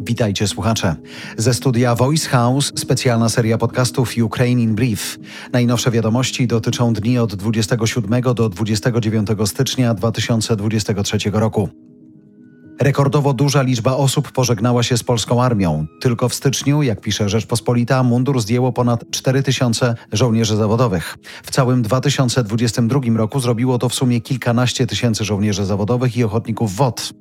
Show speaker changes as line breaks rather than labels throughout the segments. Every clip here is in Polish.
Witajcie słuchacze. Ze studia Voice House specjalna seria podcastów Ukraine in Brief. Najnowsze wiadomości dotyczą dni od 27 do 29 stycznia 2023 roku. Rekordowo duża liczba osób pożegnała się z polską armią. Tylko w styczniu, jak pisze Rzeczpospolita, mundur zdjęło ponad 4 tysiące żołnierzy zawodowych. W całym 2022 roku zrobiło to w sumie kilkanaście tysięcy żołnierzy zawodowych i ochotników WOT.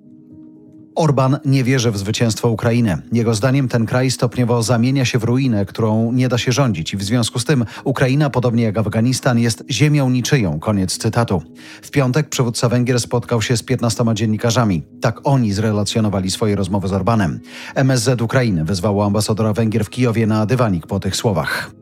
Orban nie wierzy w zwycięstwo Ukrainy. Jego zdaniem ten kraj stopniowo zamienia się w ruinę, którą nie da się rządzić i w związku z tym Ukraina, podobnie jak Afganistan, jest ziemią niczyją. Koniec cytatu. W piątek przywódca Węgier spotkał się z 15 dziennikarzami. Tak oni zrelacjonowali swoje rozmowy z Orbanem. MSZ Ukrainy wezwało ambasadora Węgier w Kijowie na dywanik po tych słowach.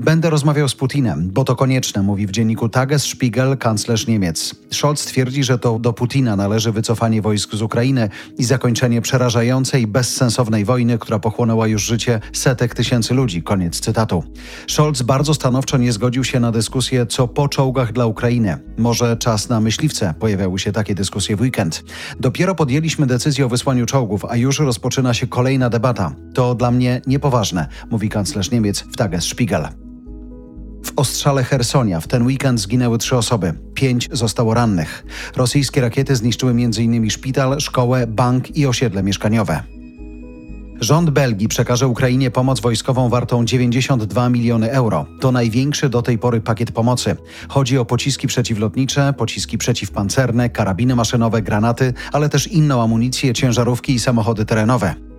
Będę rozmawiał z Putinem, bo to konieczne, mówi w dzienniku Tagesspiegel kanclerz Niemiec. Scholz twierdzi, że to do Putina należy wycofanie wojsk z Ukrainy i zakończenie przerażającej, bezsensownej wojny, która pochłonęła już życie setek tysięcy ludzi. Koniec cytatu. Scholz bardzo stanowczo nie zgodził się na dyskusję, co po czołgach dla Ukrainy. Może czas na myśliwce? Pojawiały się takie dyskusje w weekend. Dopiero podjęliśmy decyzję o wysłaniu czołgów, a już rozpoczyna się kolejna debata. To dla mnie niepoważne, mówi kanclerz Niemiec w Tagesspiegel. Ostrzale Hersonia w ten weekend zginęły trzy osoby, pięć zostało rannych. Rosyjskie rakiety zniszczyły m.in. szpital, szkołę, bank i osiedle mieszkaniowe. Rząd Belgii przekaże Ukrainie pomoc wojskową wartą 92 miliony euro. To największy do tej pory pakiet pomocy. Chodzi o pociski przeciwlotnicze, pociski przeciwpancerne, karabiny maszynowe, granaty, ale też inną amunicję, ciężarówki i samochody terenowe.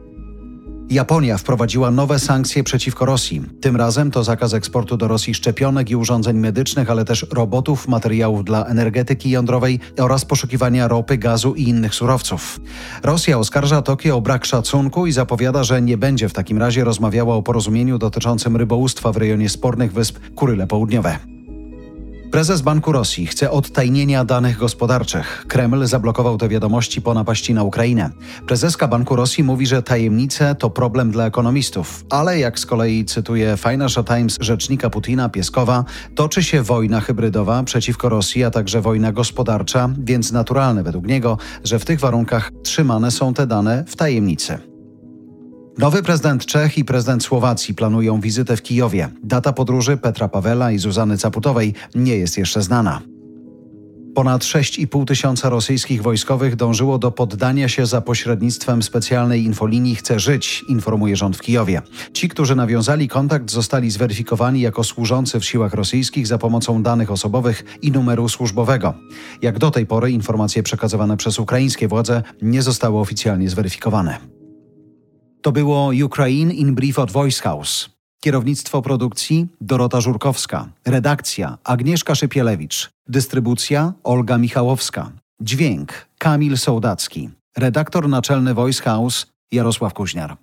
Japonia wprowadziła nowe sankcje przeciwko Rosji. Tym razem to zakaz eksportu do Rosji szczepionek i urządzeń medycznych, ale też robotów, materiałów dla energetyki jądrowej oraz poszukiwania ropy, gazu i innych surowców. Rosja oskarża Tokio o brak szacunku i zapowiada, że nie będzie w takim razie rozmawiała o porozumieniu dotyczącym rybołówstwa w rejonie spornych wysp Kuryle Południowe. Prezes Banku Rosji chce odtajnienia danych gospodarczych. Kreml zablokował te wiadomości po napaści na Ukrainę. Prezeska Banku Rosji mówi, że tajemnice to problem dla ekonomistów, ale jak z kolei cytuje Financial Times rzecznika Putina Pieskowa, toczy się wojna hybrydowa przeciwko Rosji, a także wojna gospodarcza, więc naturalne według niego, że w tych warunkach trzymane są te dane w tajemnicy. Nowy prezydent Czech i prezydent Słowacji planują wizytę w Kijowie. Data podróży Petra Pawela i Zuzany Caputowej nie jest jeszcze znana. Ponad 6,5 tysiąca rosyjskich wojskowych dążyło do poddania się za pośrednictwem specjalnej infolinii Chce Żyć, informuje rząd w Kijowie. Ci, którzy nawiązali kontakt, zostali zweryfikowani jako służący w siłach rosyjskich za pomocą danych osobowych i numeru służbowego. Jak do tej pory informacje przekazywane przez ukraińskie władze nie zostały oficjalnie zweryfikowane. To było Ukraine in Brief od Voice House. Kierownictwo produkcji Dorota Żurkowska. Redakcja Agnieszka Szypielewicz. Dystrybucja Olga Michałowska. Dźwięk Kamil Sołdacki. Redaktor naczelny Voice House Jarosław Kuźniar.